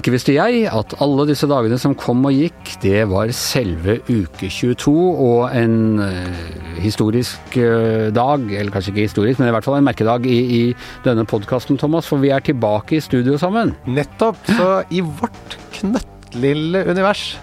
Ikke visste jeg at alle disse dagene som kom og gikk, det var selve uke 22 og en uh, historisk uh, dag, eller kanskje ikke historisk, men i hvert fall en merkedag i, i denne podkasten, Thomas, for vi er tilbake i studio sammen. Nettopp. Så i vårt knøttlille univers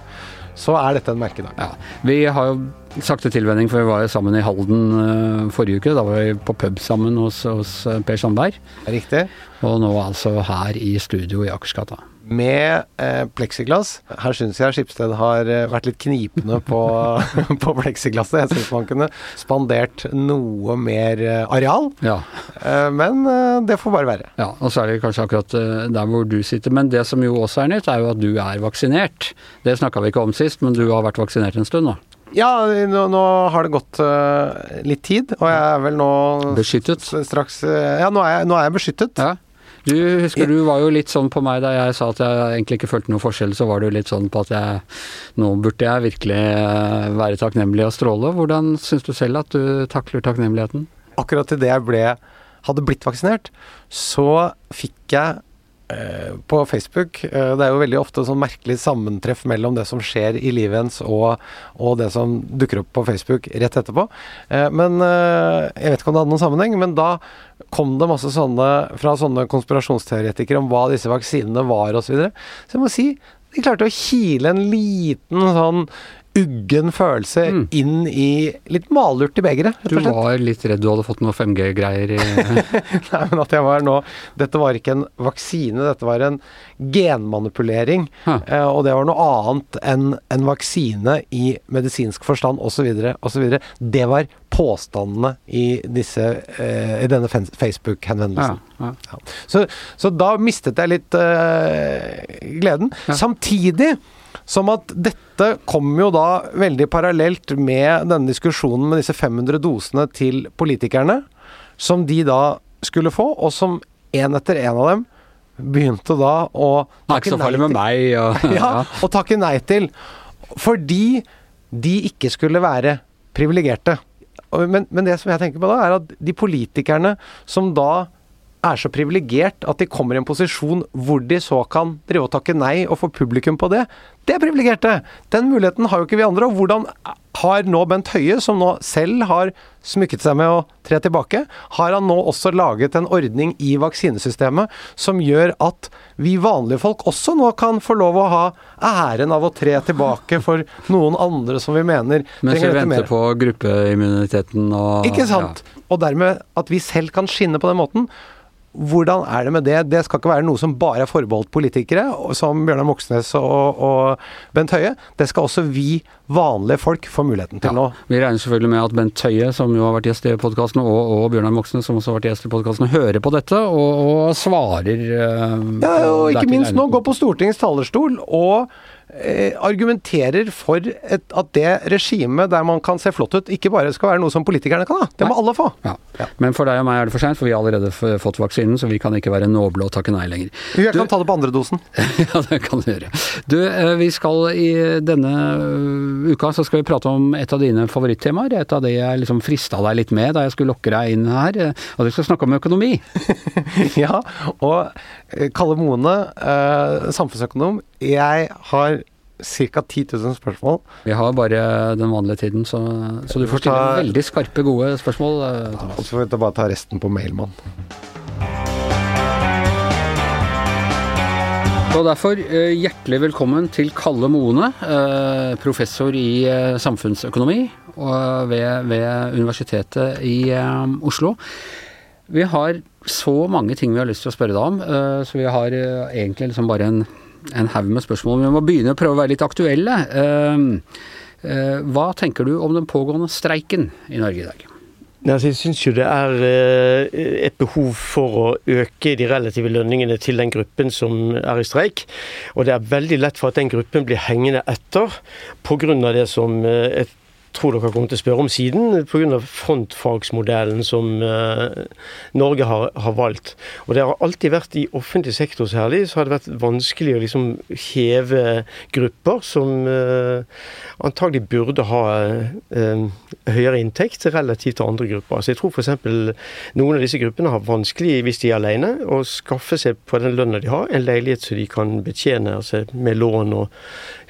så er dette en merkedag. Ja. Vi har jo sakte tilvenning, for vi var jo sammen i Halden uh, forrige uke. Da var vi på pub sammen hos, hos Per Sandberg. Riktig. Og nå altså her i studio i Akersgata med eh, pleksiglass. Her syns jeg Skipsted har eh, vært litt knipende på, på pleksiglasset. Jeg syns man kunne spandert noe mer eh, areal, ja. eh, men eh, det får bare være. Ja, og så er det kanskje akkurat der hvor du sitter. Men det som jo også er nytt, er jo at du er vaksinert. Det snakka vi ikke om sist, men du har vært vaksinert en stund nå? Ja, nå, nå har det gått litt tid, og jeg er vel nå Beskyttet? Straks Ja, nå er jeg, nå er jeg beskyttet. Ja. Du husker du var jo litt sånn på meg da jeg sa at jeg egentlig ikke følte noen forskjell, så var du litt sånn på at jeg nå burde jeg virkelig eh, være takknemlig og stråle. Hvordan syns du selv at du takler takknemligheten? Akkurat idet jeg ble, hadde blitt vaksinert, så fikk jeg Eh, på Facebook. Eh, det er jo veldig ofte sånn merkelig sammentreff mellom det som skjer i livet ens og, og, det som dukker opp på Facebook rett etterpå. Men Jeg vet ikke om det hadde noen sammenheng, men da kom det masse sånne fra sånne konspirasjonsteoretikere om hva disse vaksinene var osv. Så, videre. så jeg må si de klarte å kile en liten sånn uggen følelse mm. inn i litt malurt i begeret. Du var litt redd du hadde fått noe 5G-greier i Nei, men at jeg var nå Dette var ikke en vaksine, dette var en genmanipulering. Eh, og det var noe annet enn en vaksine i medisinsk forstand osv. osv. Det var påstandene i, disse, eh, i denne Facebook-henvendelsen. Ja, ja. ja. så, så, da mistet jeg litt eh, gleden. Samtidig som at dette kommer jo da veldig parallelt med denne diskusjonen med disse 500 dosene til politikerne, som de da skulle få, og som en etter en av dem begynte da å takke nei til. Med meg, og, ja. ja, og takke nei til. Fordi de ikke skulle være privilegerte. Men, men, det som jeg tenker på da, er at de politikerne som da er så privilegert at de kommer i en posisjon hvor de så kan drive og takke nei og få publikum på det. Det er privilegerte! Den muligheten har jo ikke vi andre. Og hvordan har nå Bent Høie, som nå selv har smykket seg med å tre tilbake, har han nå også laget en ordning i vaksinesystemet som gjør at vi vanlige folk også nå kan få lov å ha æren av å tre tilbake for noen andre som vi mener Mens vi venter mer. på gruppeimmuniteten og Ikke sant? Ja. Og dermed at vi selv kan skinne på den måten. Hvordan er det med det? Det skal ikke være noe som bare er forbeholdt politikere, som Bjørnar Moxnes og, og, Bent Høie. Det skal også vi vanlige folk få muligheten til ja, nå. Vi regner selvfølgelig med at Bent Høie, som jo har vært gjest i podkasten, og, og, Bjørnar Moxnes, som også har vært gjest i podkasten, hører på dette og, og svarer. Uh, ja, og ikke minst nå gå på Stortingets talerstol og Eh, argumenterer for et, at det regimet der man kan se flott ut, ikke bare skal være noe som politikerne kan ha. Det må alle få. Ja. Ja. Men for deg og meg er det for seint, for vi har allerede fått vaksinen, så vi kan ikke være noble og takke nei lenger. Jeg kan ta det på andre dosen. ja, det kan du gjøre. Du, eh, vi skal i denne eh, uka så skal vi prate om et av dine favorittemaer. Et av det jeg liksom frista deg litt med da jeg skulle lokke deg inn her. Og vi skal snakke om økonomi. ja, og Kalle Moene, eh, samfunnsøkonom. Jeg har ca. 10 000 spørsmål. Vi har bare den vanlige tiden, så, så du får stille ta, veldig skarpe, gode spørsmål. Eh, ja, og så får vi bare ta resten på mailmann. Og derfor eh, hjertelig velkommen til Kalle Moene, eh, professor i samfunnsøkonomi ved, ved Universitetet i Oslo. Vi har så mange ting vi har lyst til å spørre deg om, så vi har egentlig liksom bare en en haug med spørsmål. Men Vi må begynne å prøve å være litt aktuelle. Ehm, eh, hva tenker du om den pågående streiken i Norge i dag? Altså, jeg syns jo det er eh, et behov for å øke de relative lønningene til den gruppen som er i streik. Og det er veldig lett for at den gruppen blir hengende etter pga. det som eh, et tror dere kommer til å spørre om siden, pga. frontfagsmodellen som eh, Norge har, har, valgt. Og det har alltid vært i offentlig sektor særlig, så har det vært vanskelig å liksom heve grupper som eh, antagelig burde ha eh, høyere inntekt relativt til andre grupper. Så jeg tror f.eks. noen av disse gruppene har vanskelig, hvis de er alene, å skaffe seg på den lønna de har, en leilighet som de kan betjene altså med lån og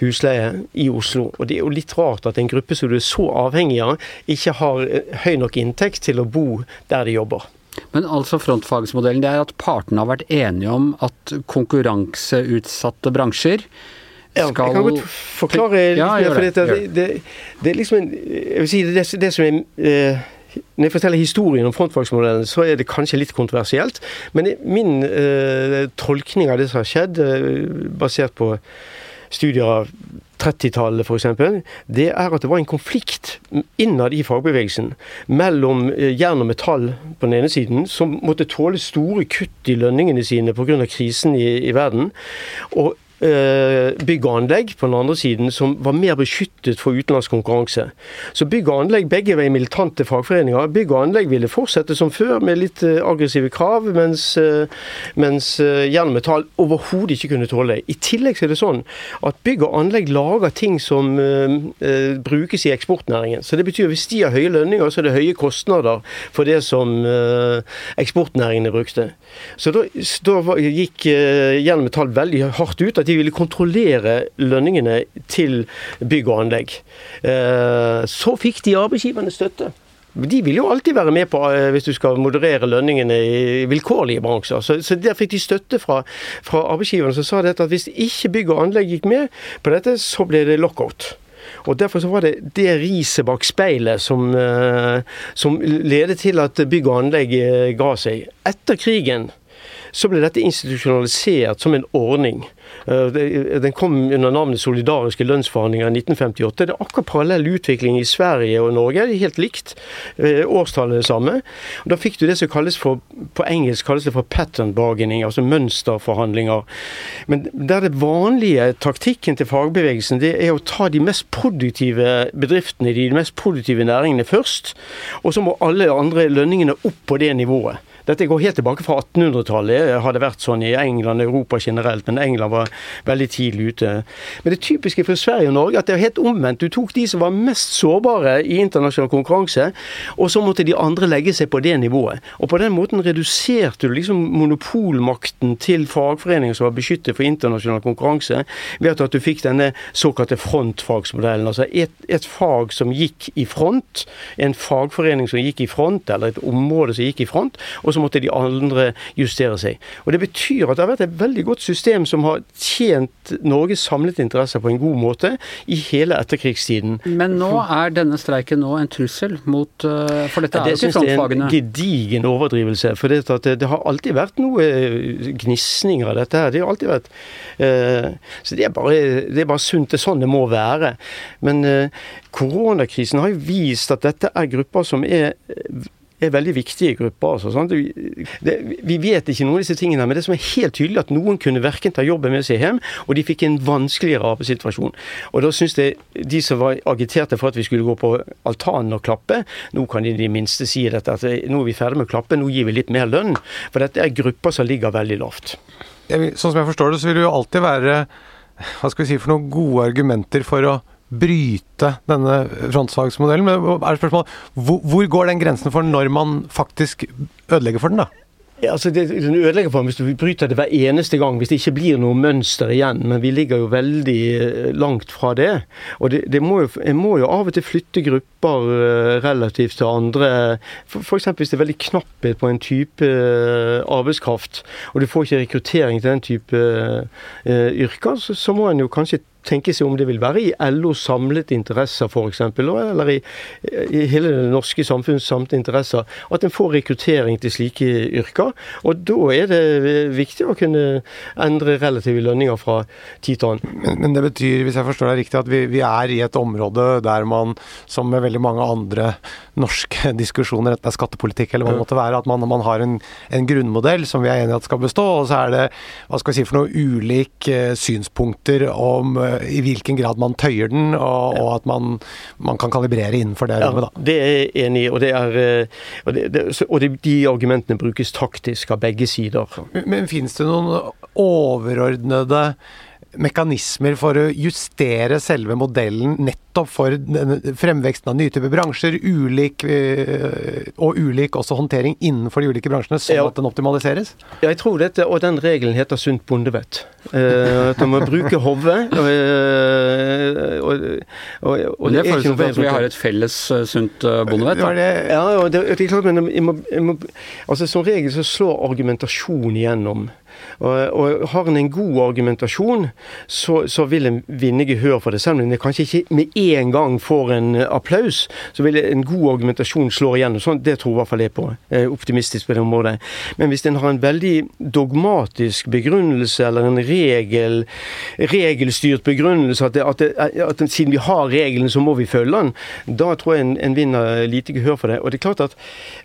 husleie i Oslo. Og det er jo litt rart at en gruppe som du er så avhengig avhengige, ikke har eh, høy nok inntekt til å bo der de jobber. Men altså frontfagsmodellen, det er at partene har vært enige om at konkurranseutsatte bransjer skal ja, Jeg kan godt forklare litt ja, mer. for det, det, det, det, er liksom en, jeg vil si det, det som er eh, når jeg forteller historien om frontfagsmodellen, så er det kanskje litt kontroversielt. Men min eh, tolkning av det som har skjedd, eh, basert på studier av 30-tallet f.eks., det er at det var en konflikt innad i fagbevegelsen mellom eh, jern og metall på den ene siden, som måtte tåle store kutt i lønningene sine pga. krisen i, i verden, og bygg og anlegg på den andre siden, som var mer beskyttet for utenlandsk konkurranse. Så bygg og anlegg, begge var militante fagforeninger. Bygg og anlegg ville fortsette som før, med litt eh, aggressive krav, mens, eh, mens jern og metall overhodet ikke kunne tåle det. I tillegg er det sånn at bygg og anlegg lager ting som uh, brukes i eksportnæringen. Så det betyr at hvis de har høye lønninger, så er det høye kostnader for det som uh, eksportnæringene brukte. Så da, da gikk uh, jern og metall veldig hardt ut. at de ville kontrollere lønningene til bygg og anlegg. Eh, så fikk de arbeidsgiverne støtte. De vil jo alltid være med på eh, hvis du skal moderere lønningene i vilkårlige bransjer. Så, så der fikk de støtte fra, fra arbeidsgiverne som sa dette at hvis ikke bygg og anlegg gikk med på dette, så ble det lockout. Og Derfor så var det det riset bak speilet som, eh, som ledet til at bygg og anlegg ga seg. Etter krigen så ble dette institusjonalisert som en ordning. Eh, den kom under navnet solidariske lønnsforhandlinger i 1958. Det er akkurat parallell utvikling i Sverige og Norge. Det er helt likt. Eh, årstallet er det samme. Da fikk du det som kalles for på engelsk kalles det for pattern bargaining, altså mønsterforhandlinger. Men der det vanlige taktikken til fagbevegelsen det er å ta de mest produktive bedriftene, de mest produktive næringene først. Og så må alle andre lønningene opp på det nivået. Dette går helt tilbake fra 1800-tallet, har det vært sånn i England og Europa generelt, men England var veldig tidlig ute. Men det typiske for Sverige og Norge at det er helt omvendt. Du tok de som var mest sårbare i internasjonal konkurranse, og så måtte de andre legge seg på det nivået. Og på den måten reduserte du liksom monopolmakten til fagforeninger som var beskyttet for internasjonal konkurranse, ved at du fikk denne såkalte frontfagsmodellen. Altså et, et fag som gikk i front, en fagforening som gikk i front, eller et område som gikk i front. og så måtte de andre justere seg. Og Det betyr at det har vært et veldig godt system som har tjent Norges samlede interesser på en god måte i hele etterkrigstiden. Men nå er denne streiken nå en trussel mot eh, For dette er jo ikke frontfagene. Det er en gedigen overdrivelse. For det, det, det, har alltid vært noe eh, gnisninger av dette her. Det har alltid vært uh, Så det er, bare, det er bare sunt. Det er sånn det må være. Men koronakrisen har jo vist at dette er grupper som er er veldig viktige grupper. Altså, det, vi vet ikke noen av disse tingene, men det som er helt tydelig at noen kunne verken ta jobben med seg hjem, og de fikk en vanskeligere arbeidssituasjon. Og da syns jeg de som var agiterte for at vi skulle gå på altanen og klappe, nå kan de i det minste si dette, at nå er vi ferdig med å klappe, nå gir vi litt mer lønn. For dette er grupper som ligger veldig lavt. Sånn som jeg forstår det, så vil det jo alltid være hva skal vi si for noen gode argumenter for å bryte denne frontfagsmodellen. Men er spørsmålet, hvor, hvor går den grensen for når man faktisk ødelegger for den, da? Ja, altså det, Den ødelegger for hvis du bryter det hver eneste gang, hvis det ikke blir noe mønster igjen. Men vi ligger jo veldig eh, langt fra det. Og det, det må jo, En må jo av og til flytte grupper uh, relativt til andre. F.eks. hvis det er veldig knapphet på en type uh, arbeidskraft, og du får ikke rekruttering til den type uh, yrker, så, så må en jo kanskje tenke seg om det vil være i LOs samlede interesser f.eks., eller i, i, hele det norske samfunnets samlede interesser, at en får rekruttering til slike yrker. Og da er det viktig å kunne endre relative lønninger fra tid til annen. Men, men, det betyr, hvis jeg forstår deg riktig, at vi, vi, er i et område der man, som med veldig mange andre norske diskusjoner, enten det er skattepolitikk eller hva det måtte være, at man, man har en, en, grunnmodell som vi er enige at skal bestå, og så er det hva skal vi si for noe ulike uh, synspunkter om uh, i hvilken grad man tøyer den, og, og at man, man, kan kalibrere innenfor det rommet. Da. det er jeg enig i, og, det er, uh, og, det, det, og de argumentene brukes taktisk av begge sider. Men, men finnes det noen overordnede mekanismer for å justere selve modellen nettopp for fremveksten av nye typer bransjer, ulik, eh, og ulik også håndtering innenfor de ulike bransjene, sånn ja. at den optimaliseres? Ja, jeg tror dette, og den regelen heter sunt bondevett. Uh, at man må bruke hodet. Uh, og, og, og, det, det forutsetter at vi har et felles uh, sunt bondevett? Ja, det, det, er klart, men jeg må, jeg må, altså, som regel så slår argumentasjon igjennom. Og, og Har en en god argumentasjon, så, så, vil en vinne gehør for det. Selv om en kanskje ikke med en gang får en applaus, så vil en god argumentasjon slå igjennom. Sånn, det tror i hvert fall jeg på. Jeg er optimistisk på det området. Men hvis en har en veldig dogmatisk begrunnelse, eller en regel, regelstyrt begrunnelse, at, det, at, det, at siden vi har regelen, så må vi følge den, da tror jeg en, en vinner lite gehør for det. Og det er klart at,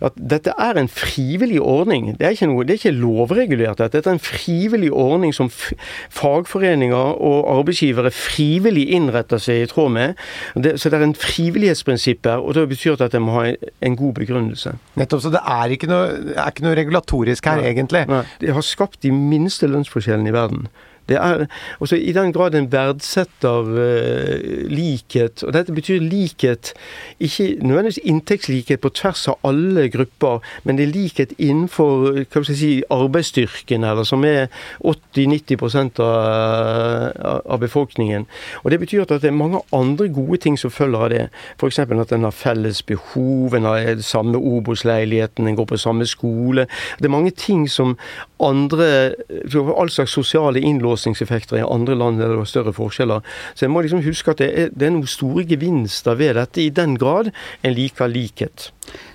at dette er en frivillig ordning. Det er ikke, noe, det er ikke lovregulert. Dette er en frivillig ordning som fagforeninger og arbeidsgivere frivillig innretter seg i tråd med. Det, så det er en frivillighetsprinsipp her, og det betyr at en må ha en god begrunnelse. Nettopp, så det er ikke noe, er ikke noe regulatorisk her, Nei. egentlig? Nei. Det har skapt de minste lønnsforskjellene i verden. Det er, også I den grad en verdsetter uh, likhet, og dette betyr likhet ikke nødvendigvis inntektslikhet på tvers av alle grupper, men det er likhet innenfor hva skal jeg si, arbeidsstyrken, eller som er 80-90% av, av befolkningen. Og Det betyr at det er mange andre gode ting som følger av det. F.eks. at en har felles behov, en har samme Obos-leiligheten, en går på samme skole. Det er mange ting som andre All slags sosiale innlåsingseffekter i andre land der det var større forskjeller. Så en må liksom huske at det er, det er noen store gevinster ved dette, i den grad en liker likhet.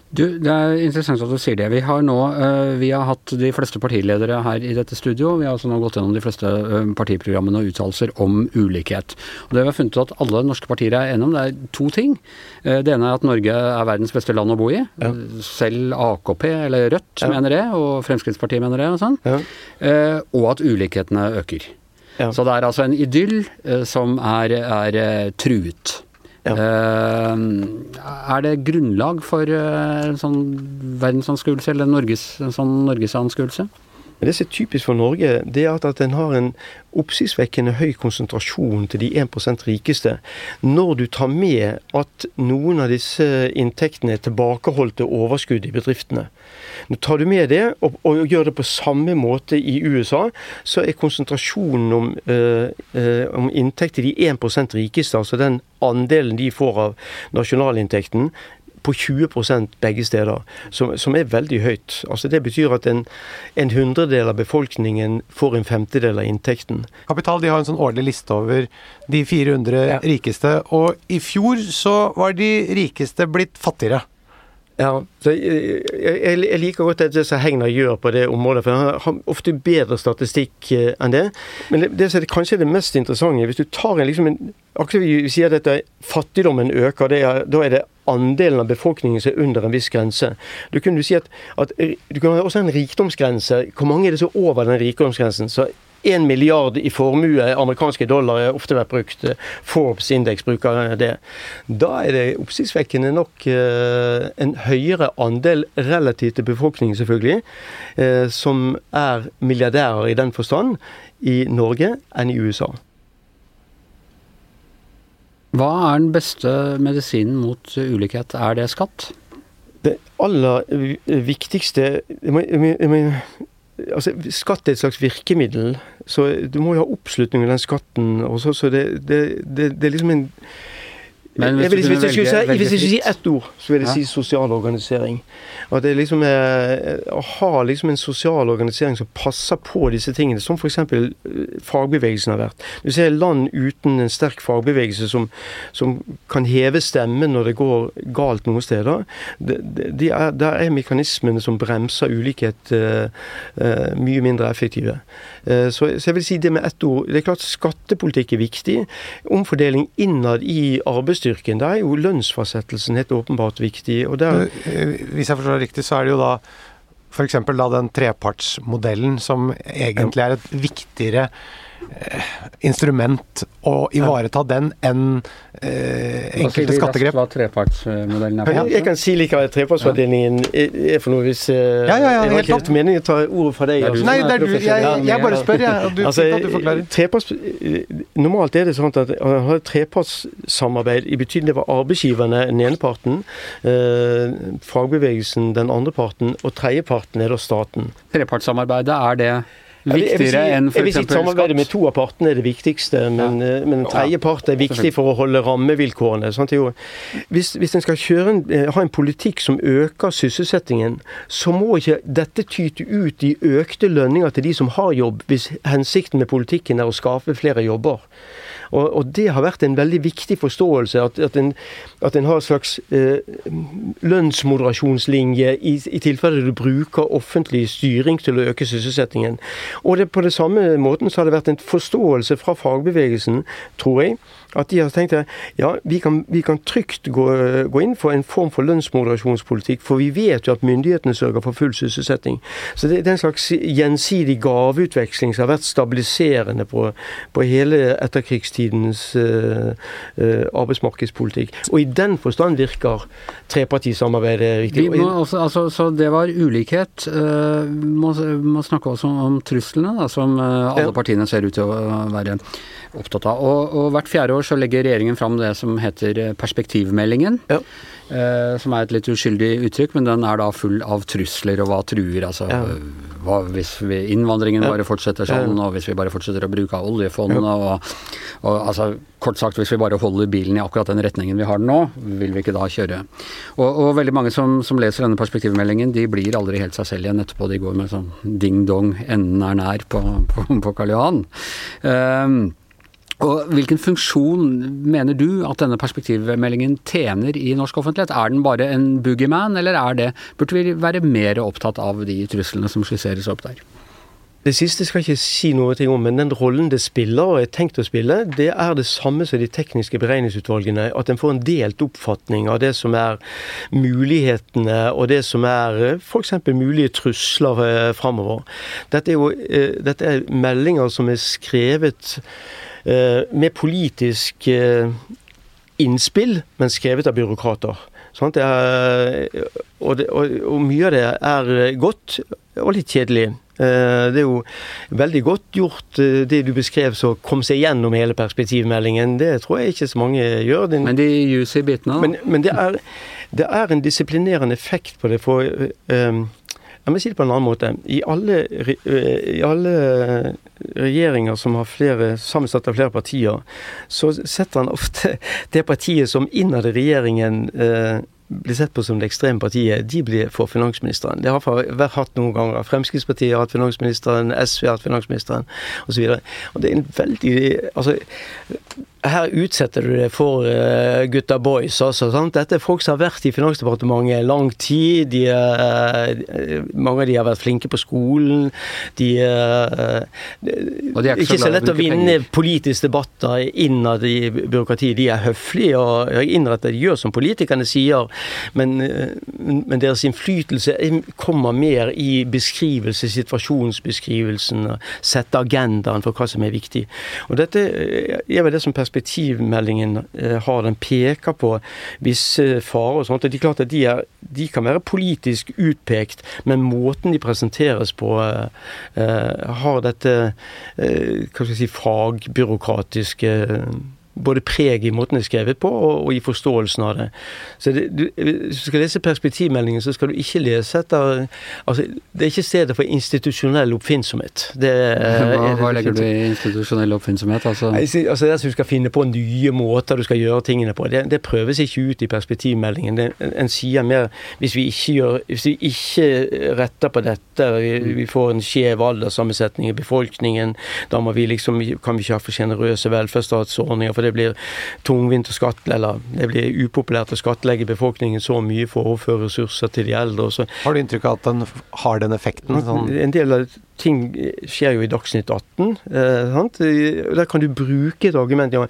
Du, Det er interessant at du sier det. Vi har nå uh, vi har hatt de fleste partiledere her i dette studio. Vi har altså nå gått gjennom de fleste uh, partiprogrammene og uttalelser om ulikhet. Og Det vi har funnet at alle norske partier er enige om, det er to ting. Uh, det ene er at Norge er verdens beste land å bo i. Ja. Selv AKP, eller Rødt, ja. mener det, og Fremskrittspartiet mener det, og sånn. Ja. og at ulikhetene øker. Så det er altså en idyll som er, er truet. Ja. Uh, er det grunnlag for uh, en sånn verdensanskuelse, eller Norges, en sånn norgesanskuelse? Det som er typisk for Norge, det er at en har en oppsiktsvekkende høy konsentrasjon til de 1% rikeste. Når du tar med at noen av disse inntektene er tilbakeholdte overskudd i bedriftene. Nå tar du med det, og, og, gjør det på samme måte i USA, så er konsentrasjonen om, øh, øh, om inntekt til de 1% rikeste, altså den andelen de får av nasjonalinntekten, på 20 begge steder, som, som, er veldig høyt. Altså Det betyr at en, en hundredel av befolkningen får en femtedel av inntekten. Kapital de har en sånn årlig liste over de 400 ja. rikeste, og i fjor så var de rikeste blitt fattigere. Ja, så jeg, jeg, jeg, liker godt det som Hegnar gjør på det området, for han har ofte bedre statistikk eh, enn det. Men det, som er kanskje det mest interessante, hvis du tar en, liksom en Akkurat vi sier at fattigdommen øker, er, da er det andelen av befolkningen som er under en viss grense. Du kunne si at, at du kan ha også en rikdomsgrense. Hvor mange er det som er over den rikdomsgrensen? Så én milliard i formue, amerikanske dollar, har ofte vært brukt. Forbes indeks bruker det. Da er det oppsiktsvekkende nok eh, en høyere andel relativt til befolkningen, selvfølgelig, eh, som er milliardærer i den forstand i Norge enn i USA. Hva er den beste medisinen mot ulikhet? Er det skatt? Det aller viktigste jeg må, jeg må, altså, Skatt er et slags virkemiddel, så du må jo ha oppslutning om den skatten. Også, så det, det, det, det er liksom en men hvis, hvis, hvis, jeg skulle, si, hvis jeg skulle si ett ord, så vil jeg ja. si sosial organisering. At det liksom er, Å ha liksom en sosial organisering som passer på disse tingene, som f.eks. Eh, fagbevegelsen har vært. Du ser land uten en sterk fagbevegelse som, som kan heve stemmen når det går galt noen steder. Det, de er, der er mekanismene som bremser ulikhet uh, uh, mye mindre effektive. Uh, så, så, jeg vil si det med ett ord. Det er klart skattepolitikk er viktig. Omfordeling innad i arbeidsstyrken arbeidsstyrken. Da er jo lønnsfastsettelsen helt åpenbart viktig. der, Hvis jeg forstår det riktig, så er det jo da f.eks. den trepartsmodellen som egentlig er et viktigere Eh, instrument å ivareta den enn eh, enkelte skattegrep. Hva trepartsmodellen er på. Jeg, jeg kan si likevel at trepartsfordelingen er for noe hvis eh, ja, ja, ja, Jeg har ikke helt meningen å ta ordet fra deg. Altså. Nei, det er du, jeg, jeg bare spør, jeg. Du, altså, du forklarer. Normalt er det sånn at å ha et trepartssamarbeid i betydning av arbeidsgiverne den ene parten, eh, fagbevegelsen den andre parten, og tredjeparten er da staten. Trepartssamarbeidet, er det Viktigere si, enn f.eks. Jeg vil si samarbeidet med to av partene er det viktigste, men, ja. Eh, men en tredje part er viktig for å holde rammevilkårene. Hvis, hvis en skal en, eh, ha en politikk som øker sysselsettingen, så må ikke dette tyte ut i økte lønninger til de som har jobb, hvis hensikten med politikken er å skape flere jobber. Og, og, det har vært en veldig viktig forståelse, at, at, en, at en, har en slags eh, lønnsmoderasjonslinje i, i tilfelle du bruker offentlig styring til å øke sysselsettingen. Og det, på det samme måten så har det vært en forståelse fra fagbevegelsen, tror jeg, at de har tenkt at ja, vi kan, vi kan trygt gå, gå, inn for en form for lønnsmoderasjonspolitikk, for vi vet jo at myndighetene sørger for full sysselsetting. Så det, det er en slags gjensidig gaveutveksling som har vært stabiliserende på, på hele etterkrigstidens uh, uh, arbeidsmarkedspolitikk. Og i den forstand virker trepartisamarbeidet riktig. Også, altså, så det var ulikhet. Uh, må, må snakke også om truslene, da, som alle ja. partiene ser ut til å være opptatt av. Og, og, hvert fjerde år så legger regjeringen fram det som heter eh, perspektivmeldingen. Ja. Eh, som er et litt uskyldig uttrykk, men den er da full av trusler og hva truer. Altså ja. hva, hvis vi, innvandringen ja. bare fortsetter sånn, og hvis vi bare fortsetter å bruke av oljefondet og, og, altså kort sagt hvis vi bare holder bilen i akkurat den retningen vi har den nå, vil vi ikke da kjøre. Og, og veldig mange som, som, leser denne perspektivmeldingen, de blir aldri helt seg selv igjen etterpå. De går med sånn ding-dong, enden er nær på, på, på Karl Johan. Um, og Hvilken funksjon mener du at denne perspektivmeldingen tjener i norsk offentlighet? Er den bare en boogieman, eller er det, burde vi være mer opptatt av de truslene som skisseres opp der? Det siste skal jeg ikke si noe om, men den rollen det spiller, og er tenkt å spille, det er det samme som de tekniske beregningsutvalgene. At en får en delt oppfatning av det som er mulighetene, og det som er f.eks. mulige trusler eh, framover. Dette er jo eh, dette er meldinger som er skrevet med politisk eh, innspill, men skrevet av byråkrater. Sånn, er, og, det, og, og, mye av det er godt og litt kjedelig. Eh, det er jo veldig godt gjort, det du beskrev som kom seg gjennom hele perspektivmeldingen. Det tror jeg ikke så mange gjør. Den, men de juicy bitene? Men, men det, er, det, er, en disiplinerende effekt på det. For um, jeg må si det på en annen måte. I alle, i alle regjeringer som har flere, sammensatt av flere partier, så setter han ofte det partiet som innad i regjeringen eh, blir sett på som det ekstreme partiet, de blir for finansministeren. Det har vært hatt noen ganger. Fremskrittspartiet har hatt finansministeren, SV har hatt finansministeren osv. Det er en veldig Altså, her utsetter du det for uh, gutta boys. Altså, sant? Dette er folk som har vært i Finansdepartementet lang tid. De, uh, mange av de har vært flinke på skolen. De, uh, de er ikke så lett å vinne penger. politiske debatter innad i byråkratiet. De er høflige og innrettet, de gjør som politikerne sier, men, men, deres innflytelse kommer mer i beskrivelse, situasjonsbeskrivelsen, sette agendaen for hva som er viktig. Og dette er vel det som perspektivmeldingen eh, har. Den peker på visse farer og sånt. og er klart at de, er, de, kan være politisk utpekt, men måten de presenteres på, eh, eh har dette hva skal jeg si, fagbyråkratiske både preg i måten det er skrevet på, og, og i forståelsen av det. Så det, du, Hvis du skal lese perspektivmeldingen, så skal du ikke lese etter altså, Det er ikke stedet for institusjonell oppfinnsomhet. Det, hva, hva legger du i institusjonell oppfinnsomhet? Altså? altså det at du skal finne på nye måter du skal gjøre tingene på. Det, det prøves ikke ut i perspektivmeldingen. Det, en sier mer hvis vi ikke, gjør, hvis vi ikke retter på dette, vi, vi får en skjev alderssammensetning i befolkningen, da må vi liksom, kan vi ikke ha for sjenerøse velferdsstatsordninger. for det det blir tungvint å skattle, eller det blir upopulært å skattlegge befolkningen så mye for å overføre ressurser til de eldre. Så. Har du inntrykk av at den har den effekten? Sånn? En del av ting skjer jo i Dagsnytt 18. Eh, der kan du bruke et argument. Ja,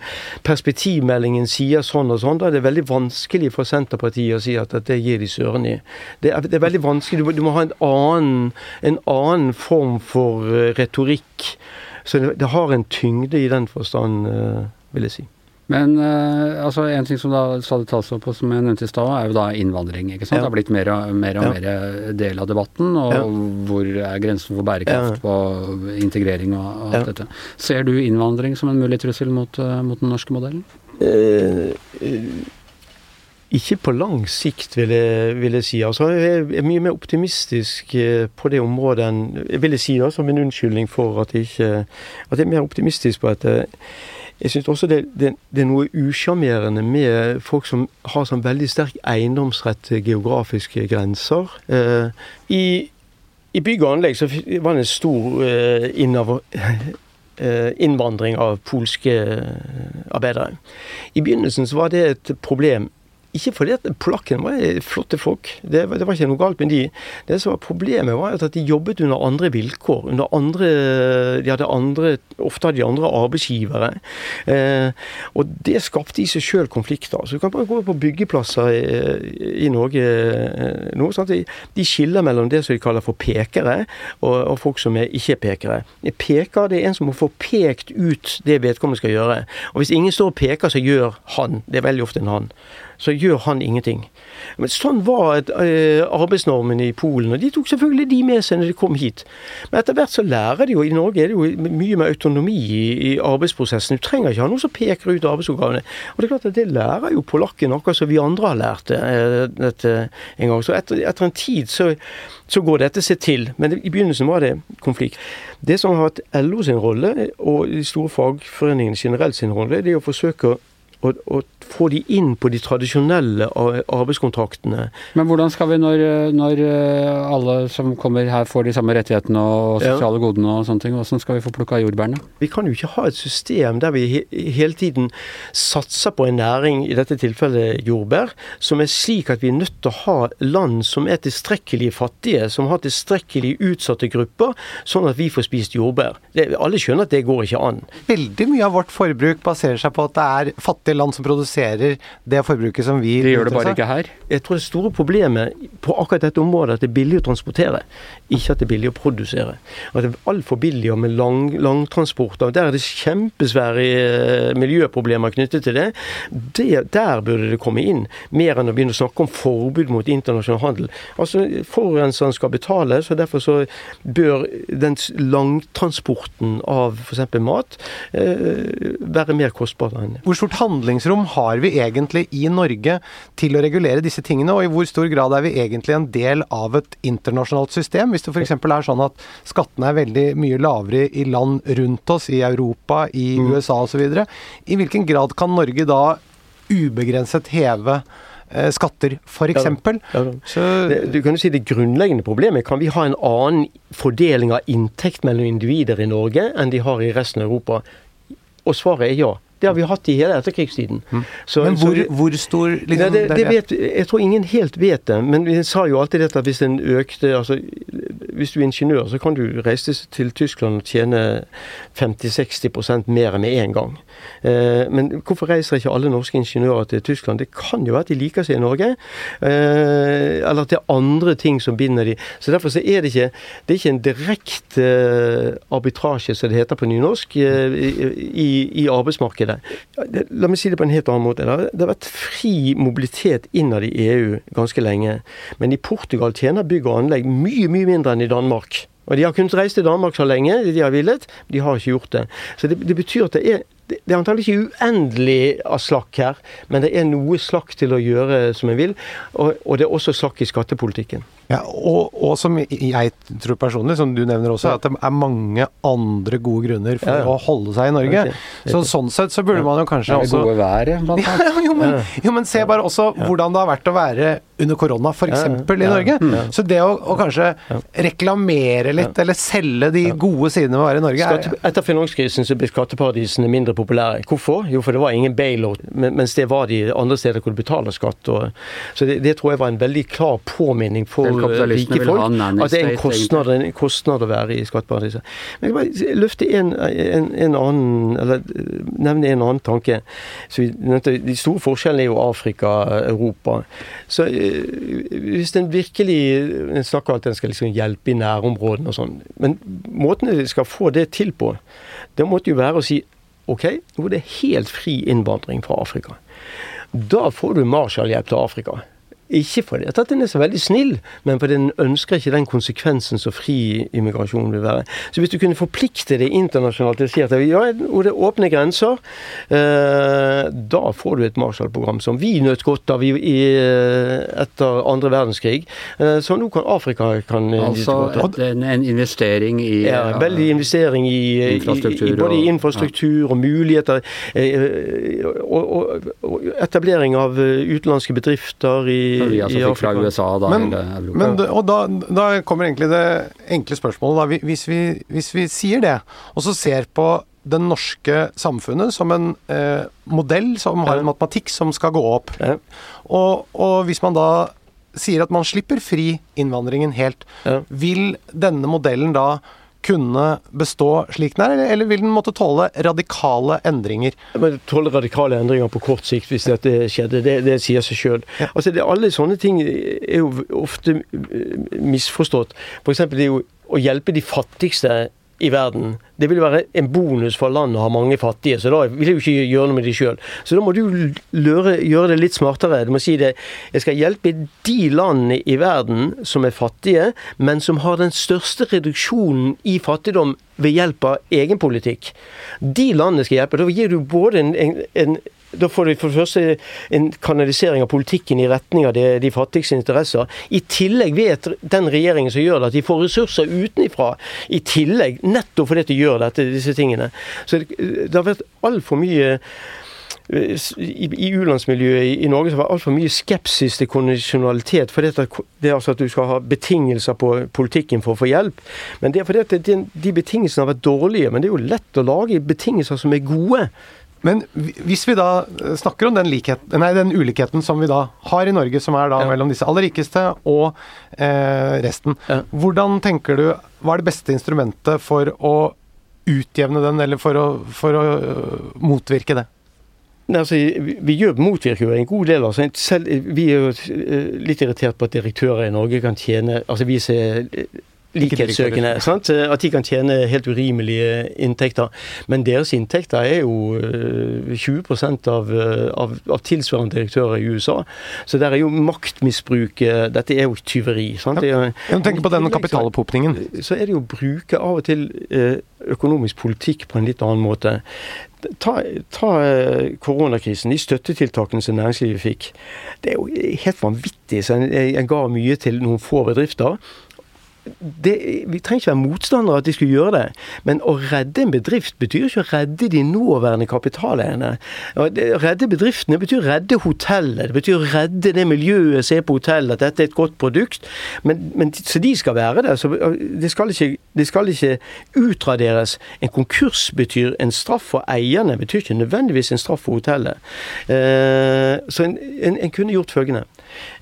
perspektivmeldingen sier sånn og sånn. Da er det veldig vanskelig for Senterpartiet å si at, at det gir de søren i. Det er, det er, veldig vanskelig. Du må, du må ha en annen, en annen, form for uh, retorikk. Så det, det, har en tyngde i den forstand, uh, vil jeg si. Men uh, altså en ting som da stadig tas opp, som jeg nevnte i stad, er jo da innvandring. ikke sant? Ja. Det har blitt mer og mer, og ja. mer del av debatten. Og ja. hvor er grensen for bærekraft på integrering og, og alt dette. Ser du innvandring som en mulig trussel mot, uh, mot den norske modellen? Uh, ikke på lang sikt, vil jeg, vil jeg, si. Altså, jeg er mye mer optimistisk på det området enn vil jeg si da, som en unnskyldning for at jeg ikke At jeg er mer optimistisk på dette. Jeg syns også det, det, det, er noe usjarmerende med folk som har sånn veldig sterk eiendomsrett til geografiske grenser. Eh, i, i, bygg og anlegg så var det en stor eh, innover, eh, innvandring av polske eh, arbeidere. I begynnelsen så var det et problem ikke fordi at polakkene var flotte folk, det det var, ikke noe galt med de. Det som var problemet, var at de jobbet under andre vilkår. under andre, De hadde andre, ofte hadde de andre arbeidsgivere. Eh, og det skapte i seg sjøl konflikter. Så du kan bare gå på byggeplasser i, i Norge nå. Sånn de, De skiller mellom det som de kaller for pekere, og, og folk som er ikke-pekere. Peker det er en som må få pekt ut det vedkommende skal gjøre. Og hvis ingen står og peker, så gjør han. Det er veldig ofte en han så gjør han ingenting. Men Sånn var et, uh, arbeidsnormen i Polen, og de tok selvfølgelig de med seg når de kom hit. Men etter hvert så lærer de jo I Norge er det jo mye mer autonomi i, arbeidsprosessen. Du trenger ikke ha noen som peker ut arbeidsoppgavene. Og Det er klart at det lærer jo polakken, akkurat som vi andre har lært uh, dette en gang. Så etter, etter en tid så, så går dette seg til. Men i begynnelsen var det konflikt. Det som har vært LO sin rolle, og de store fagforeningene generelt sin rolle, det er å forsøke å og, å, få de inn på de tradisjonelle arbeidskontraktene. Men hvordan skal vi, når, når eh, alle som kommer her får de samme rettighetene og sosiale ja. godene og sånne ting, hvordan skal vi få plukka jordbærene? Vi kan jo ikke ha et system der vi he hele tiden satser på en næring, i dette tilfellet jordbær, som er slik at vi er nødt til å ha land som er tilstrekkelig fattige, som har tilstrekkelig utsatte grupper, sånn at vi får spist jordbær. Det, alle skjønner at det går ikke an. Veldig mye av vårt forbruk baserer seg på at det er fattige fattige land som produserer det forbruket som vi De gjør det bare ikke her? Jeg tror det store problemet på akkurat dette området er at det er billig å transportere, ikke at det er billig å produsere. At det er altfor billig med lang, langtransporter. Der er det kjempesvære eh, miljøproblemer knyttet til det. det. Der burde det komme inn, mer enn å begynne å snakke om forbud mot internasjonal handel. Altså, Forurenseren skal betale, så derfor så bør den langtransporten av f.eks. mat eh, være mer kostbar enn Hvor stort handel handlingsrom har vi egentlig i Norge til å regulere disse tingene, og i hvor stor grad er vi egentlig en del av et internasjonalt system? Hvis det f.eks. er sånn at skattene er veldig mye lavere i land rundt oss, i Europa, i mm. USA osv., i hvilken grad kan Norge da ubegrenset heve eh, skatter, f.eks. Ja, ja. Du kan jo si Det grunnleggende problemet kan vi ha en annen fordeling av inntekt mellom individer i Norge enn de har i resten av Europa. Og svaret er ja. Det har vi hatt i hele etterkrigstiden. Mm. Så, men hvor, så, hvor stor liksom, det, det vet, Jeg tror ingen helt vet det. Men vi sa jo alltid dette at hvis den økte altså, Hvis du er ingeniør, så kan du reise til Tyskland og tjene 50-60% mer med en gang. Eh, men hvorfor reiser ikke alle norske ingeniører til Tyskland? Det kan jo være at de liker seg i Norge. Eh, eller at det er andre ting som binder de. Så Derfor så er det ikke, det er ikke en direkte arbitrasje, som det heter på nynorsk, eh, i, i arbeidsmarkedet. La meg si det på en helt annen måte. Det har vært fri mobilitet innad i EU ganske lenge. Men i Portugal tjener bygg og anlegg mye, mye mindre enn i Danmark. Og de har kunnet reise til Danmark så lenge de har villet, de har ikke gjort det. Så det, det betyr at det er det er antagelig ikke uendelig av slakk her, men det er noe slakk til å gjøre som en vil. Og, og det er også slakk i skattepolitikken. Ja, og, og, som jeg tror personlig, som du nevner også, at det er mange andre gode grunner for ja, ja. å holde seg i Norge. Så sånn sett så burde man jo kanskje også gode været, blant annet. jo, men, jo, men se bare også hvordan det har vært å være under korona, f.eks. i Norge. Så det å, å, kanskje reklamere litt, eller selge de gode sidene ved å være i Norge Skatte, Etter finanskrisen så ble skatteparadisene mindre populære. Hvorfor? Jo, for det var ingen bailout, mens det var de andre steder hvor du betaler skatt. Og, så det, det, tror jeg var en veldig klar påminning for rike folk. At det er en kostnad, en kostnad å være i skatteparadiset. Men jeg bare løfte en, en, en, annen, eller nevne en annen tanke. Så vi nevnte, de store forskjellene er jo Afrika, Europa. Så hvis en virkelig En snakker at en skal liksom hjelpe i nærområdene og sånn. Men måten de skal få det til på, det måtte jo være å si ok, nå er det helt fri innvandring fra Afrika. Da får du Marshall-hjelp til Afrika. Ikke fordi at den er så veldig snill, men fordi den ønsker ikke den konsekvensen som fri immigrasjon vil være. Så hvis du kunne forplikte det internasjonalt til å si at ja, det er åpne grenser, eh, da får du et Marshall-program som vi nøt godt av i, i, etter andre verdenskrig. Eh, så nå kan Afrika kan Altså et, en, en, investering i Ja, veldig investering i, infrastruktur, i, både i infrastruktur og, og muligheter. Eh, og, og, og etablering av utenlandske bedrifter i vi altså fikk fra USA, da. Men, men og da, da, kommer egentlig det enkle spørsmålet. Da. Hvis, vi, hvis vi sier det, og så ser på det norske samfunnet som en eh, modell som har en matematikk som skal gå opp. Ja. Og, og, hvis man da sier at man slipper fri innvandringen helt, ja. vil denne modellen da kunne bestå slik den er, eller vil den måtte tåle radikale endringer? Men tåle radikale endringer på kort sikt hvis dette skjedde, det, det sier seg sjøl. Ja. Altså, alle sånne ting er jo ofte misforstått. F.eks. det er jo å hjelpe de fattigste i verden. Det vil være en bonus for landet å ha mange fattige, så da vil jeg jo ikke gjøre noe med de sjøl. Så da må du gjøre, gjøre, det litt smartere. Du må si det Jeg skal hjelpe de landene i verden som er fattige, men som har den største reduksjonen i fattigdom ved hjelp av egen politikk. De landene skal hjelpe. Da gir du både en, en, en da får vi for det første en kanalisering av politikken i retning av de, de fattigste interesser. I tillegg vet den regjeringen som gjør det, at de får ressurser utenifra. I tillegg, nettopp fordi de gjør dette, disse tingene. Så det, det har vært altfor mye i, i u-landsmiljøet i, i, Norge så var det altfor mye skepsis til kondisjonalitet. For det, det er altså at du skal ha betingelser på politikken for å få hjelp. Men det er fordi at de, de betingelsene har vært dårlige. Men det er jo lett å lage betingelser som er gode. Men hvis vi da eh, snakker om den, likhet, nei, den, ulikheten som vi da har i Norge, som er da ja. mellom disse aller rikeste og eh, resten, ja. hvordan tenker du Hva er det beste instrumentet for å utjevne den, eller for å, for å uh, motvirke det? Nei, altså, vi gjør, motvirker jo en god del. Altså. Selv, vi er jo eh, litt irritert på at direktører i Norge kan tjene altså Vi ser likhetssøkende. Sant? At de kan tjene helt urimelige inntekter. Men deres inntekter er jo 20 eh, av, eh, av, av tilsvarende direktører i USA. Så der er jo maktmisbruk. Eh, dette er jo tyveri. Sant? Ja. Jeg tenker på den kapitalopphopningen. Så er det jo å bruke av og til økonomisk politikk på en litt annen måte. Ta, ta koronakrisen, de støttetiltakene som næringslivet fikk. Det er jo helt vanvittig. Så en, en ga mye til noen få bedrifter det, Vi trenger ikke være motstandere av at de skulle gjøre det, men å redde en bedrift betyr ikke å redde de nåværende kapitaleierne. Redde bedriftene betyr å redde hotellet, det betyr å redde det miljøet som er på hotellet, at dette er et godt produkt. Men, men Så de skal være det. Så det skal, ikke, det skal ikke utraderes. En konkurs betyr en straff for eierne, betyr ikke nødvendigvis en straff for hotellet. Eh, så en, en, en kunne gjort følgende.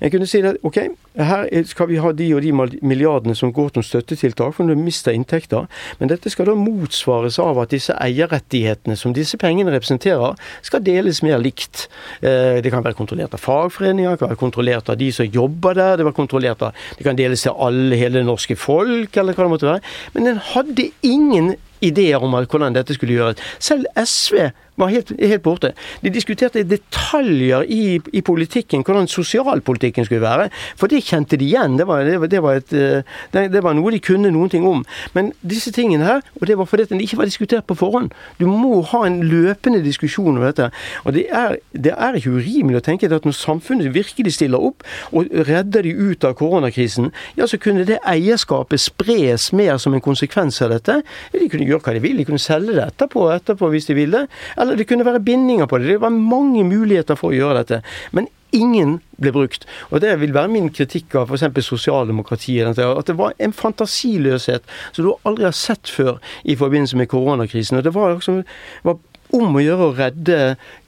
En kunne si at ok, her skal vi ha de og de milliardene som går til støttetiltak, for du mister inntekter. Men dette skal da motsvares av at disse eierrettighetene som disse pengene representerer, skal deles mer likt. Eh, det kan være kontrollert av fagforeninger, det kan være kontrollert av de som jobber der, det, kontrollert av, det kan deles til alle, hele det norske folk, eller hva det måtte være. Men en hadde ingen ideer om hvordan dette skulle gjøres. Selv SV var helt, helt borte. De diskuterte detaljer i, i, politikken, hvordan sosialpolitikken skulle være. For det kjente de igjen. Det var, det, det, var et, eh, det var, noe de kunne noen ting om. Men disse tingene her, og det var fordi den ikke var diskutert på forhånd. Du må ha en løpende diskusjon om dette. Og det er, det er ikke urimelig å tenke at når samfunnet virkelig stiller opp og redder de ut av koronakrisen, ja, så kunne det eierskapet spres mer som en konsekvens av dette. De kunne gjøre hva de vil, de kunne selge det etterpå, etterpå hvis de ville. Eller eller det kunne være bindinger på det. Det var mange muligheter for å gjøre dette. Men ingen ble brukt. Og Det vil være min kritikk av f.eks. sosialdemokratiet. At det var en fantasiløshet som du aldri har sett før i forbindelse med koronakrisen. Og Det var, liksom, var om å gjøre å redde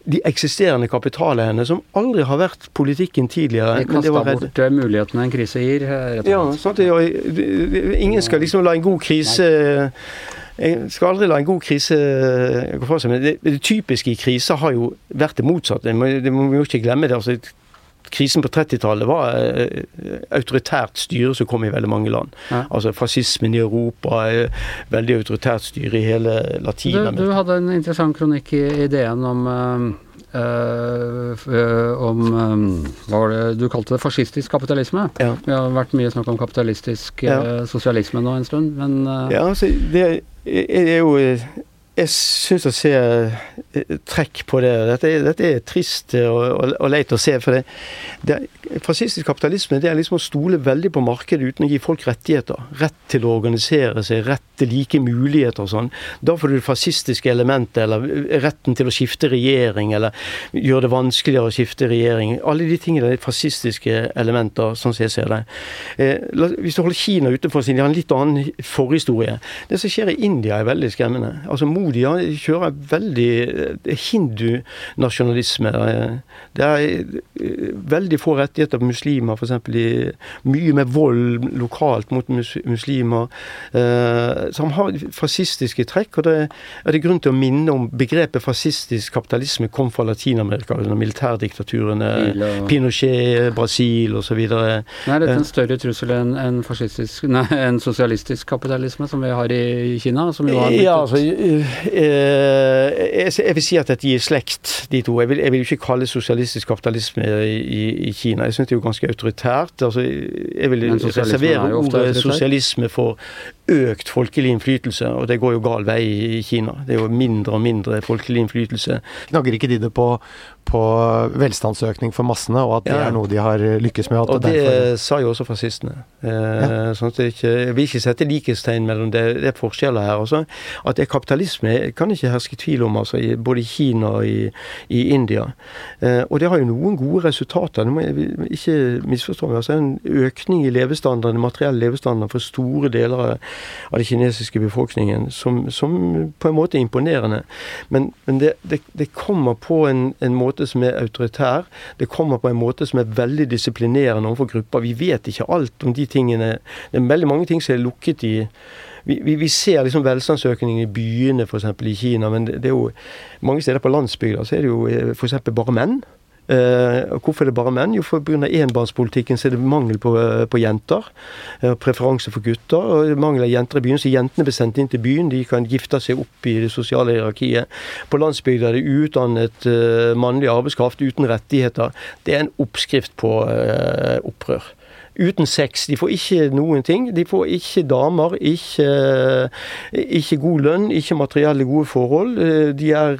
de eksisterende kapitaleierne, som aldri har vært politikken tidligere. De kasta bort eh, mulighetene en krise gir, slett. Ja, sant? ingen skal liksom la en god krise jeg skal aldri la en god krise gå fra seg. Men det, det, typiske i kriser har jo vært det motsatte. Det må, det må vi jo ikke glemme. det. Altså, krisen på 30-tallet var eh, autoritært styre som kom i veldig mange land. Ja. Altså fascismen i Europa, eh, veldig autoritært styre i hele Latin-Amerika. Du, du, hadde en interessant kronikk i ideen om Uh, om um, Hva var det du kalte det? Fascistisk kapitalisme. Ja. Vi har vært mye snakk om kapitalistisk ja. uh, sosialisme nå en stund, men uh, Ja, altså, det er jo jeg syns å se eh, trekk på det. Dette, dette er trist og, og, og, leit å se. For det, det, fascistisk kapitalisme det er liksom å stole veldig på markedet uten å gi folk rettigheter. Rett til å organisere seg, rett til like muligheter og sånn. Da får du det fascistiske elementet, eller retten til å skifte regjering, eller gjøre det vanskeligere å skifte regjering. Alle de tingene er fascistiske elementer, sånn som jeg ser det. Eh, hvis du holder Kina utenfor, sin, de har en litt annen forhistorie. Det som skjer i India er veldig skremmende. Altså Modi kjører veldig eh, hindunasjonalisme. Det er eh, veldig få rettigheter på muslimer, f.eks. Mye med vold lokalt mot muslimer. Eh, som har fascistiske trekk. og Det er det grunn til å minne om begrepet fascistisk kapitalisme kom fra Latin-Amerika under militærdiktaturene. Pinochet, Brasil osv. Er dette en større trussel enn en, en sosialistisk kapitalisme som vi har i Kina? som jo ja, altså, jeg vil si at dette gir slekt, de to. Jeg vil, jeg vil ikke kalle sosialistisk kapitalisme i, i Kina. Jeg syns det er jo ganske autoritært. Altså, jeg vil reservere ordet sosialisme for økt folkelig innflytelse, og det går jo gal vei i Kina. Det er jo mindre og mindre folkelig innflytelse. Knagger ikke de det på, på velstandsøkning for massene, og at det ja. er noe de har lykkes med? og det derfor... sa jo også fascistene. Eh, ja. sånn at ikke, jeg vil ikke sette likhetstegn mellom det. Det er forskjeller her. Også. At det er kapitalisme kan ikke herske tvil om, altså, i, både i Kina og i, i India. Eh, og det har jo noen gode resultater. Det må jeg ikke misforstå meg. Altså, en økning i levestandarden, materiell levestandard for store deler av av den kinesiske befolkningen, som, som, på en måte er imponerende. Men, men det, det, det, kommer på en, en, måte som er autoritær. Det kommer på en måte som er veldig disiplinerende overfor grupper. Vi vet ikke alt om de tingene. Det er veldig mange ting som er lukket i vi, vi, vi, ser liksom velstandsøkningen i byene f.eks. i Kina, men det, det, er jo mange steder på landsbygda så er det jo eh, f.eks. bare menn. Uh, hvorfor er det bare menn? Jo, for pga. enbarnspolitikken så er det mangel på, uh, på jenter. Uh, preferanse for gutter. og Mangel av jenter i byen, så jentene blir sendt inn til byen. De kan gifte seg opp i det sosiale hierarkiet. På landsbygda er det utdannet mannlig arbeidskraft uten rettigheter. Det er en oppskrift på opprør uten sex. De får ikke noen ting. De får ikke damer, ikke, ikke god lønn, ikke materielle gode forhold. De er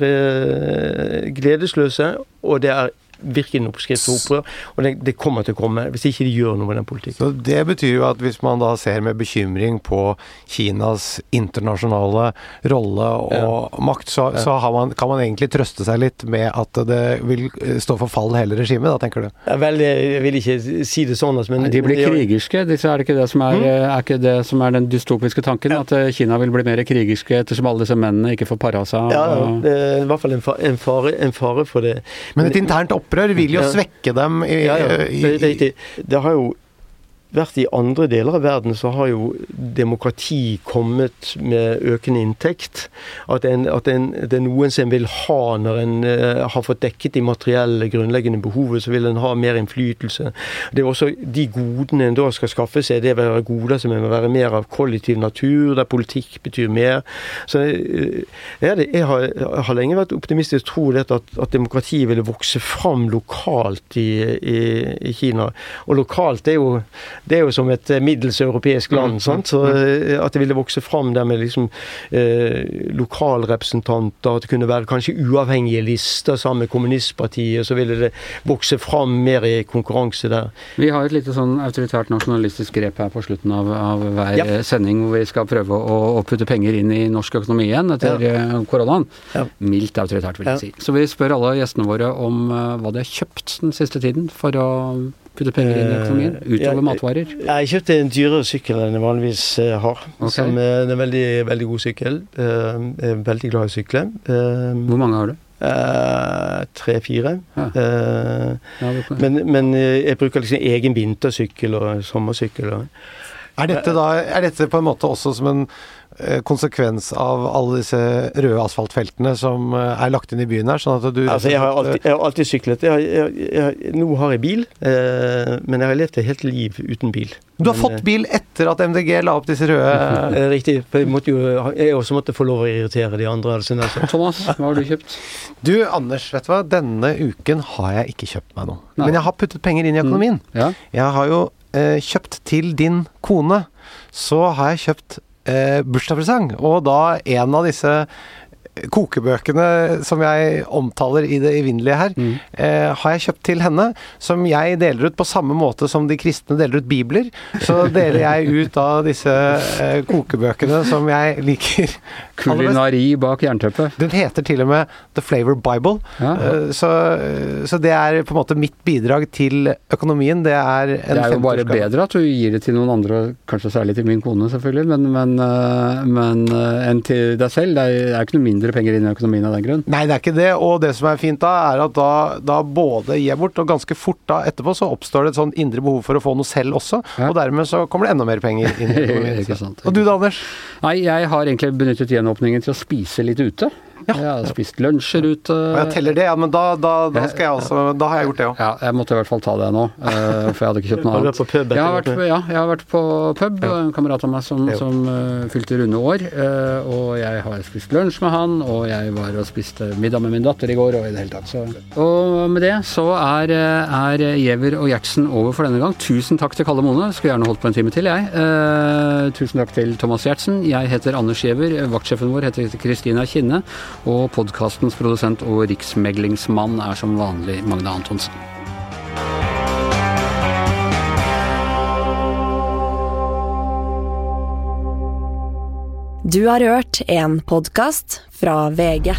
gledesløse, og det er virkelig en oppskrift på opprør. Og det, det, kommer til å komme, hvis ikke de gjør noe med den politikken. Så Det betyr jo at hvis man da ser med bekymring på Kinas internasjonale rolle og ja. makt, så, ja. så man, kan man egentlig trøste seg litt med at det vil stå for fall hele regimet, da tenker du? Ja, vel, jeg vil ikke si det sånn, altså, men De blir krigerske, disse, er det ikke det som er, mm. er, ikke det som er den dystopiske tanken? At eh, Kina vil bli mer krigerske ettersom alle disse mennene ikke får para seg? Ja, det er i hvert fall en, fare, en fare for det. Men et internt opp opprør vil jo svekke dem. I, ja, ja. Det, det, det, har jo vært i andre deler av verden, så har jo demokrati kommet med økende inntekt. At, en, at en, det er noen som vil ha når en uh, har fått dekket de materielle, grunnleggende behovet, så vil en ha mer innflytelse. Det er også de godene en da skal skaffe seg, det vil være goder som må være mer av kollektiv natur, der politikk betyr mer. Så uh, jeg, jeg, har, jeg, har, lenge vært optimistisk tro at, at demokratiet ville vokse fram lokalt i, i, i Kina. Og lokalt er jo det er jo som et eh, middels europeisk land. Mm. sant? Så eh, At det ville vokse fram der med liksom eh, lokalrepresentanter, at det kunne være kanskje uavhengige lister sammen med kommunistpartiet, så ville det vokse fram mer i konkurranse der. Vi har et lite sånn autoritært nasjonalistisk grep her på slutten av, av hver ja. sending, hvor vi skal prøve å, å, putte penger inn i norsk økonomi igjen etter ja. Eh, koronaen. Ja. Mildt autoritært, vil jeg si. Så vi spør alle gjestene våre om uh, hva de har kjøpt den siste tiden for å putte penger inn i økonomien? Utover jeg, matvarer? Jeg kjøpte en dyrere sykkel enn jeg vanligvis har. Okay. Som er en veldig, veldig god sykkel. Jeg er veldig glad i å sykle. Hvor mange har du? Tre-fire. Ja. Ja, men, men, jeg bruker liksom egen vintersykkel og sommersykkel. Og, er dette, da, er dette på en måte også som en Eh, konsekvens av alle disse røde asfaltfeltene som eh, er lagt inn i byen her? sånn at du... Altså, jeg har alltid, jeg har alltid syklet. Jeg har, jeg, nå har jeg bil, eh, men jeg har levd et helt liv uten bil. Du har men, fått bil etter at MDG la opp disse røde eh, Riktig. for Jeg måtte jo, jeg også måtte få lov å irritere de andre. Altså. Thomas, hva har du kjøpt? Du, Anders, vet du hva. Denne uken har jeg ikke kjøpt meg noe. Nei. Men jeg har puttet penger inn i økonomien. Mm. Ja. Jeg har jo eh, kjøpt til din kone. Så har jeg kjøpt eh, bursdagspresang. Og da en av disse kokebøkene som jeg omtaler i det evinnelige her, mm. eh, har jeg kjøpt til henne. Som jeg deler ut på samme måte som de kristne deler ut bibler. Så deler jeg ut av disse eh, kokebøkene som jeg liker. Kulinari bak jernteppet. Den heter til og med The Flavor Bible. Ja. Eh, så, så, det er på en måte mitt bidrag til økonomien. Det er en Det er jo bare bedre at du gir det til noen andre, kanskje særlig til min kone selvfølgelig, men, men, eh, men eh, enn til deg selv. Det er, det er ikke noe mindre penger inn i økonomien av den grunn. Nei, det er ikke det. Og det som er fint da, er at da, da både gir jeg bort, og ganske fort da etterpå så oppstår det et sånn indre behov for å få noe selv også. Ja. Og dermed så kommer det enda mer penger inn i økonomien. Og du da, Anders? Nei, jeg har egentlig benyttet gjenåpningen til å spise litt ute. Ja. Jeg har spist lunsjer ute. Og jeg teller det, ja, men da, da, da, skal jeg også Da har jeg gjort det òg. Ja, jeg måtte i hvert fall ta det nå, uh, for jeg hadde ikke kjøpt noe annet. Pub, jeg har vært på, ja, jeg har vært på pub. En kamerat av meg som, som uh, fylte runde år. Uh, og jeg har spist lunsj med han, og jeg var og spiste middag med min datter i går, og i det hele tatt. Så. Og med det så er, er Giæver og Gjertsen over for denne gang. Tusen takk til Kalle Mone. Skulle gjerne holdt på en time til, jeg. tusen takk til Thomas Gjertsen. Jeg heter Anders Giæver. Vaktsjefen vår heter Kristina Kinne. Og podkastens produsent og riksmeglingsmann er som vanlig Magne Antonsen. Du har hørt en podkast fra VG.